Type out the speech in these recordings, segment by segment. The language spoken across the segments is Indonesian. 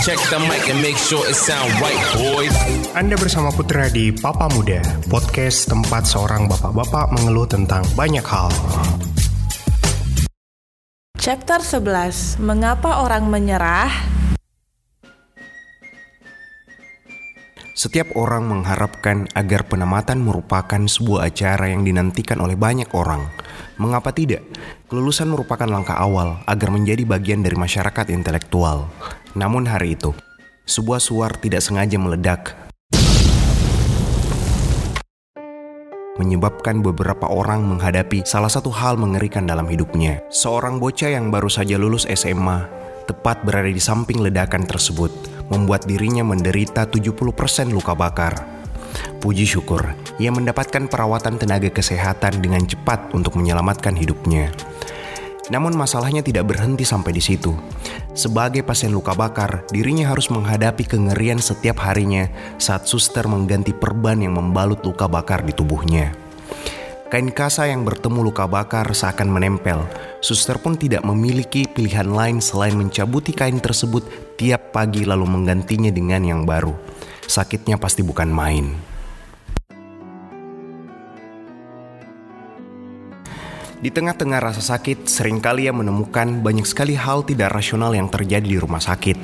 Check the mic and make sure it sound right, boys. Anda bersama Putra di Papa Muda, podcast tempat seorang bapak-bapak mengeluh tentang banyak hal. Chapter 11 Mengapa orang menyerah? Setiap orang mengharapkan agar penamatan merupakan sebuah acara yang dinantikan oleh banyak orang. Mengapa tidak? Kelulusan merupakan langkah awal agar menjadi bagian dari masyarakat intelektual. Namun hari itu, sebuah suar tidak sengaja meledak menyebabkan beberapa orang menghadapi salah satu hal mengerikan dalam hidupnya. Seorang bocah yang baru saja lulus SMA, tepat berada di samping ledakan tersebut, membuat dirinya menderita 70% luka bakar. Puji syukur, ia mendapatkan perawatan tenaga kesehatan dengan cepat untuk menyelamatkan hidupnya. Namun masalahnya tidak berhenti sampai di situ. Sebagai pasien luka bakar, dirinya harus menghadapi kengerian setiap harinya saat suster mengganti perban yang membalut luka bakar di tubuhnya. Kain kasa yang bertemu luka bakar seakan menempel. Suster pun tidak memiliki pilihan lain selain mencabuti kain tersebut tiap pagi lalu menggantinya dengan yang baru. Sakitnya pasti bukan main. Di tengah-tengah rasa sakit, sering kali ia menemukan banyak sekali hal tidak rasional yang terjadi di rumah sakit.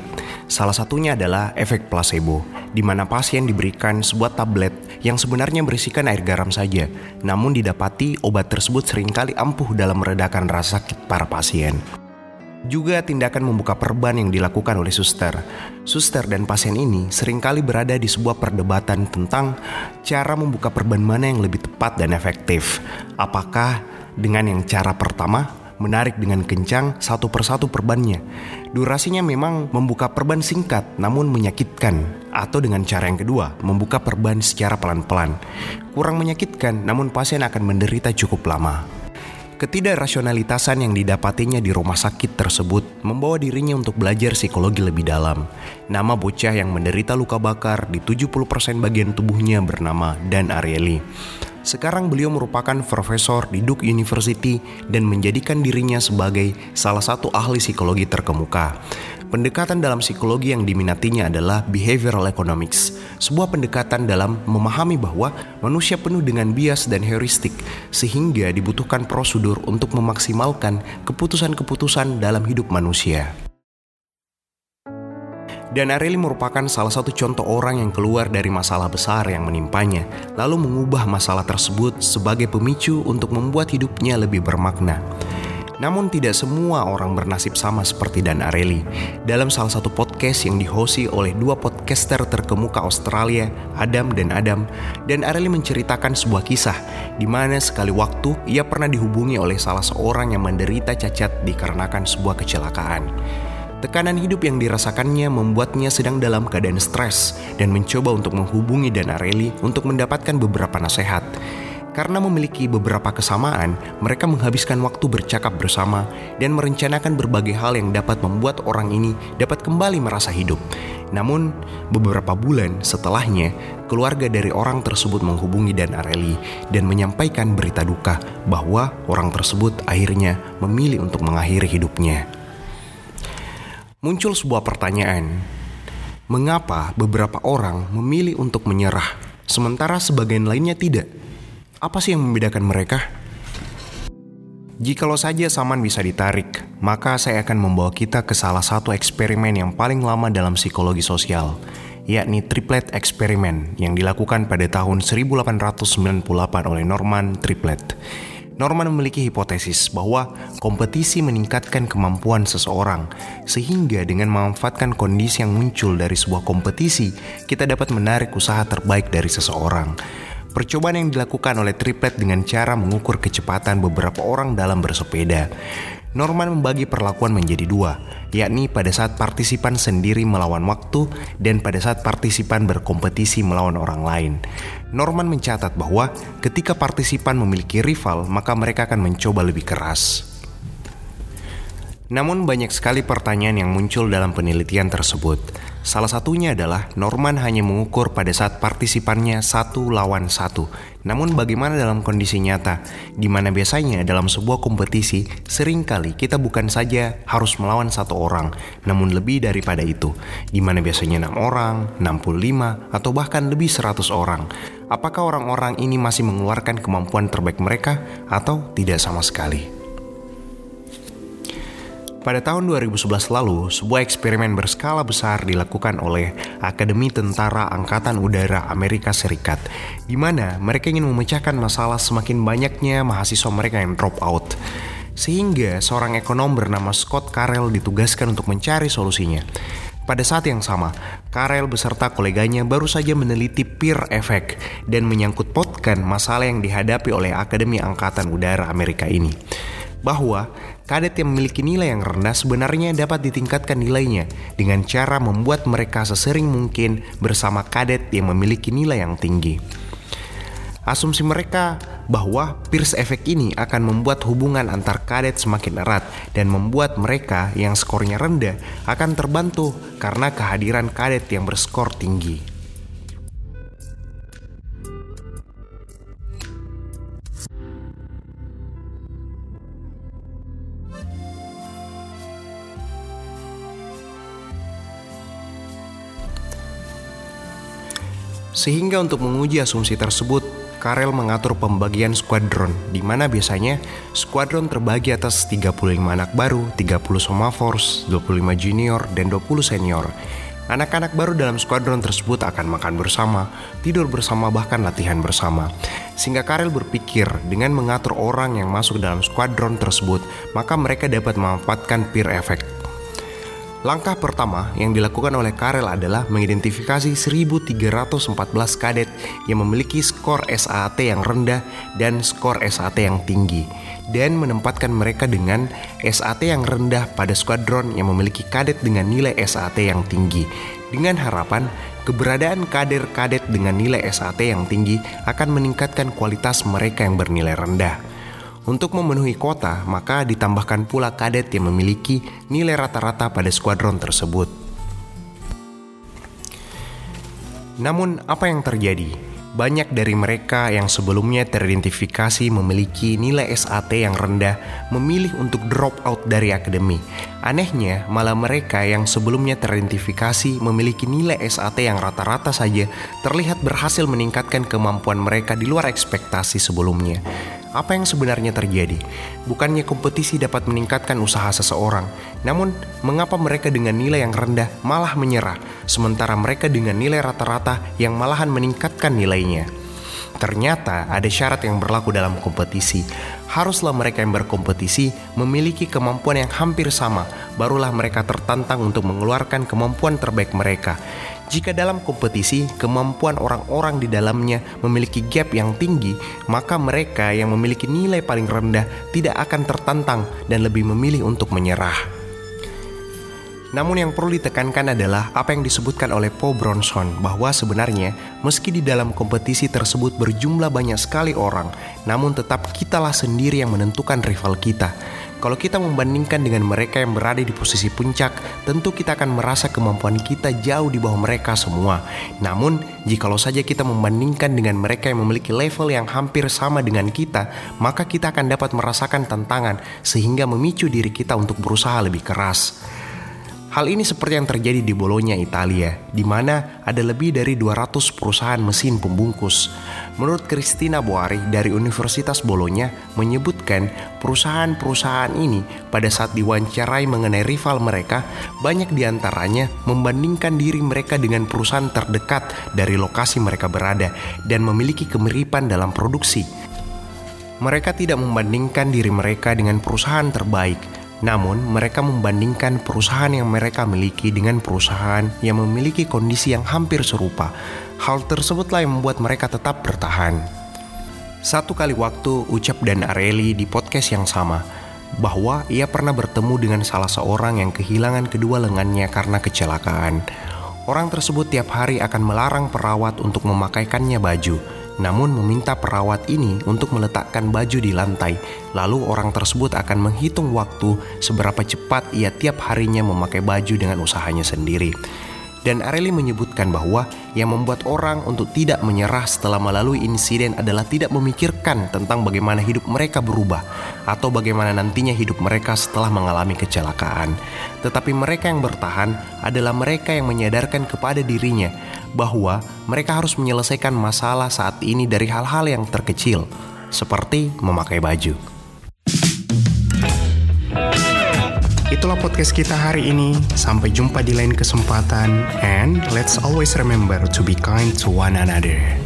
Salah satunya adalah efek placebo, di mana pasien diberikan sebuah tablet yang sebenarnya berisikan air garam saja, namun didapati obat tersebut sering kali ampuh dalam meredakan rasa sakit para pasien. Juga tindakan membuka perban yang dilakukan oleh suster. Suster dan pasien ini sering kali berada di sebuah perdebatan tentang cara membuka perban mana yang lebih tepat dan efektif. Apakah dengan yang cara pertama, menarik dengan kencang satu persatu perbannya. Durasinya memang membuka perban singkat namun menyakitkan. Atau dengan cara yang kedua, membuka perban secara pelan-pelan. Kurang menyakitkan namun pasien akan menderita cukup lama. Ketidakrasionalitasan yang didapatinya di rumah sakit tersebut membawa dirinya untuk belajar psikologi lebih dalam. Nama bocah yang menderita luka bakar di 70% bagian tubuhnya bernama Dan Ariely. Sekarang beliau merupakan profesor di Duke University dan menjadikan dirinya sebagai salah satu ahli psikologi terkemuka. Pendekatan dalam psikologi yang diminatinya adalah behavioral economics, sebuah pendekatan dalam memahami bahwa manusia penuh dengan bias dan heuristik, sehingga dibutuhkan prosedur untuk memaksimalkan keputusan-keputusan dalam hidup manusia. Dan Areli merupakan salah satu contoh orang yang keluar dari masalah besar yang menimpanya, lalu mengubah masalah tersebut sebagai pemicu untuk membuat hidupnya lebih bermakna. Namun tidak semua orang bernasib sama seperti Dan Areli. Dalam salah satu podcast yang dihosi oleh dua podcaster terkemuka Australia, Adam dan Adam, Dan Areli menceritakan sebuah kisah di mana sekali waktu ia pernah dihubungi oleh salah seorang yang menderita cacat dikarenakan sebuah kecelakaan. Tekanan hidup yang dirasakannya membuatnya sedang dalam keadaan stres dan mencoba untuk menghubungi Dan Areli untuk mendapatkan beberapa nasihat. Karena memiliki beberapa kesamaan, mereka menghabiskan waktu bercakap bersama dan merencanakan berbagai hal yang dapat membuat orang ini dapat kembali merasa hidup. Namun, beberapa bulan setelahnya, keluarga dari orang tersebut menghubungi Dan Areli dan menyampaikan berita duka bahwa orang tersebut akhirnya memilih untuk mengakhiri hidupnya muncul sebuah pertanyaan. Mengapa beberapa orang memilih untuk menyerah, sementara sebagian lainnya tidak? Apa sih yang membedakan mereka? Jikalau saja saman bisa ditarik, maka saya akan membawa kita ke salah satu eksperimen yang paling lama dalam psikologi sosial, yakni triplet eksperimen yang dilakukan pada tahun 1898 oleh Norman Triplet. Norman memiliki hipotesis bahwa kompetisi meningkatkan kemampuan seseorang, sehingga dengan memanfaatkan kondisi yang muncul dari sebuah kompetisi, kita dapat menarik usaha terbaik dari seseorang. Percobaan yang dilakukan oleh triplet dengan cara mengukur kecepatan beberapa orang dalam bersepeda. Norman membagi perlakuan menjadi dua, yakni pada saat partisipan sendiri melawan waktu dan pada saat partisipan berkompetisi melawan orang lain. Norman mencatat bahwa ketika partisipan memiliki rival, maka mereka akan mencoba lebih keras. Namun banyak sekali pertanyaan yang muncul dalam penelitian tersebut. Salah satunya adalah Norman hanya mengukur pada saat partisipannya satu lawan satu. Namun bagaimana dalam kondisi nyata? Di mana biasanya dalam sebuah kompetisi, sering kali kita bukan saja harus melawan satu orang, namun lebih daripada itu. Di mana biasanya 6 orang, 65, atau bahkan lebih 100 orang. Apakah orang-orang ini masih mengeluarkan kemampuan terbaik mereka atau tidak sama sekali? Pada tahun 2011 lalu, sebuah eksperimen berskala besar dilakukan oleh Akademi Tentara Angkatan Udara Amerika Serikat, di mana mereka ingin memecahkan masalah semakin banyaknya mahasiswa mereka yang drop out. Sehingga seorang ekonom bernama Scott Carell ditugaskan untuk mencari solusinya. Pada saat yang sama, Karel beserta koleganya baru saja meneliti peer effect dan menyangkut potkan masalah yang dihadapi oleh Akademi Angkatan Udara Amerika ini bahwa kadet yang memiliki nilai yang rendah sebenarnya dapat ditingkatkan nilainya dengan cara membuat mereka sesering mungkin bersama kadet yang memiliki nilai yang tinggi. Asumsi mereka bahwa Pierce Effect ini akan membuat hubungan antar kadet semakin erat dan membuat mereka yang skornya rendah akan terbantu karena kehadiran kadet yang berskor tinggi. Sehingga untuk menguji asumsi tersebut, Karel mengatur pembagian skuadron, di mana biasanya skuadron terbagi atas 35 anak baru, 30 somafors, 25 junior, dan 20 senior. Anak-anak baru dalam skuadron tersebut akan makan bersama, tidur bersama, bahkan latihan bersama. Sehingga Karel berpikir dengan mengatur orang yang masuk dalam skuadron tersebut, maka mereka dapat memanfaatkan peer effect Langkah pertama yang dilakukan oleh Karel adalah mengidentifikasi 1314 kadet yang memiliki skor SAT yang rendah dan skor SAT yang tinggi dan menempatkan mereka dengan SAT yang rendah pada skuadron yang memiliki kadet dengan nilai SAT yang tinggi dengan harapan keberadaan kader-kadet dengan nilai SAT yang tinggi akan meningkatkan kualitas mereka yang bernilai rendah. Untuk memenuhi kota, maka ditambahkan pula kadet yang memiliki nilai rata-rata pada skuadron tersebut. Namun, apa yang terjadi? Banyak dari mereka yang sebelumnya teridentifikasi memiliki nilai SAT yang rendah memilih untuk drop out dari akademi. Anehnya, malah mereka yang sebelumnya teridentifikasi memiliki nilai SAT yang rata-rata saja terlihat berhasil meningkatkan kemampuan mereka di luar ekspektasi sebelumnya. Apa yang sebenarnya terjadi? Bukannya kompetisi dapat meningkatkan usaha seseorang, namun mengapa mereka dengan nilai yang rendah malah menyerah, sementara mereka dengan nilai rata-rata yang malahan meningkatkan nilainya? Ternyata ada syarat yang berlaku dalam kompetisi. Haruslah mereka yang berkompetisi memiliki kemampuan yang hampir sama, barulah mereka tertantang untuk mengeluarkan kemampuan terbaik mereka. Jika dalam kompetisi kemampuan orang-orang di dalamnya memiliki gap yang tinggi, maka mereka yang memiliki nilai paling rendah tidak akan tertantang dan lebih memilih untuk menyerah. Namun yang perlu ditekankan adalah apa yang disebutkan oleh Paul Bronson bahwa sebenarnya meski di dalam kompetisi tersebut berjumlah banyak sekali orang, namun tetap kitalah sendiri yang menentukan rival kita. Kalau kita membandingkan dengan mereka yang berada di posisi puncak, tentu kita akan merasa kemampuan kita jauh di bawah mereka semua. Namun, jikalau saja kita membandingkan dengan mereka yang memiliki level yang hampir sama dengan kita, maka kita akan dapat merasakan tantangan sehingga memicu diri kita untuk berusaha lebih keras. Hal ini seperti yang terjadi di Bolonya, Italia, di mana ada lebih dari 200 perusahaan mesin pembungkus. Menurut Christina Boari dari Universitas Bolonya menyebutkan perusahaan-perusahaan ini pada saat diwawancarai mengenai rival mereka, banyak di antaranya membandingkan diri mereka dengan perusahaan terdekat dari lokasi mereka berada dan memiliki kemiripan dalam produksi. Mereka tidak membandingkan diri mereka dengan perusahaan terbaik, namun, mereka membandingkan perusahaan yang mereka miliki dengan perusahaan yang memiliki kondisi yang hampir serupa. Hal tersebutlah yang membuat mereka tetap bertahan. Satu kali waktu, Ucap dan Areli di podcast yang sama bahwa ia pernah bertemu dengan salah seorang yang kehilangan kedua lengannya karena kecelakaan. Orang tersebut tiap hari akan melarang perawat untuk memakaikannya baju namun meminta perawat ini untuk meletakkan baju di lantai. Lalu orang tersebut akan menghitung waktu seberapa cepat ia tiap harinya memakai baju dengan usahanya sendiri. Dan Areli menyebutkan bahwa yang membuat orang untuk tidak menyerah setelah melalui insiden adalah tidak memikirkan tentang bagaimana hidup mereka berubah atau bagaimana nantinya hidup mereka setelah mengalami kecelakaan. Tetapi mereka yang bertahan adalah mereka yang menyadarkan kepada dirinya bahwa mereka harus menyelesaikan masalah saat ini dari hal-hal yang terkecil, seperti memakai baju. Itulah podcast kita hari ini. Sampai jumpa di lain kesempatan. And let's always remember to be kind to one another.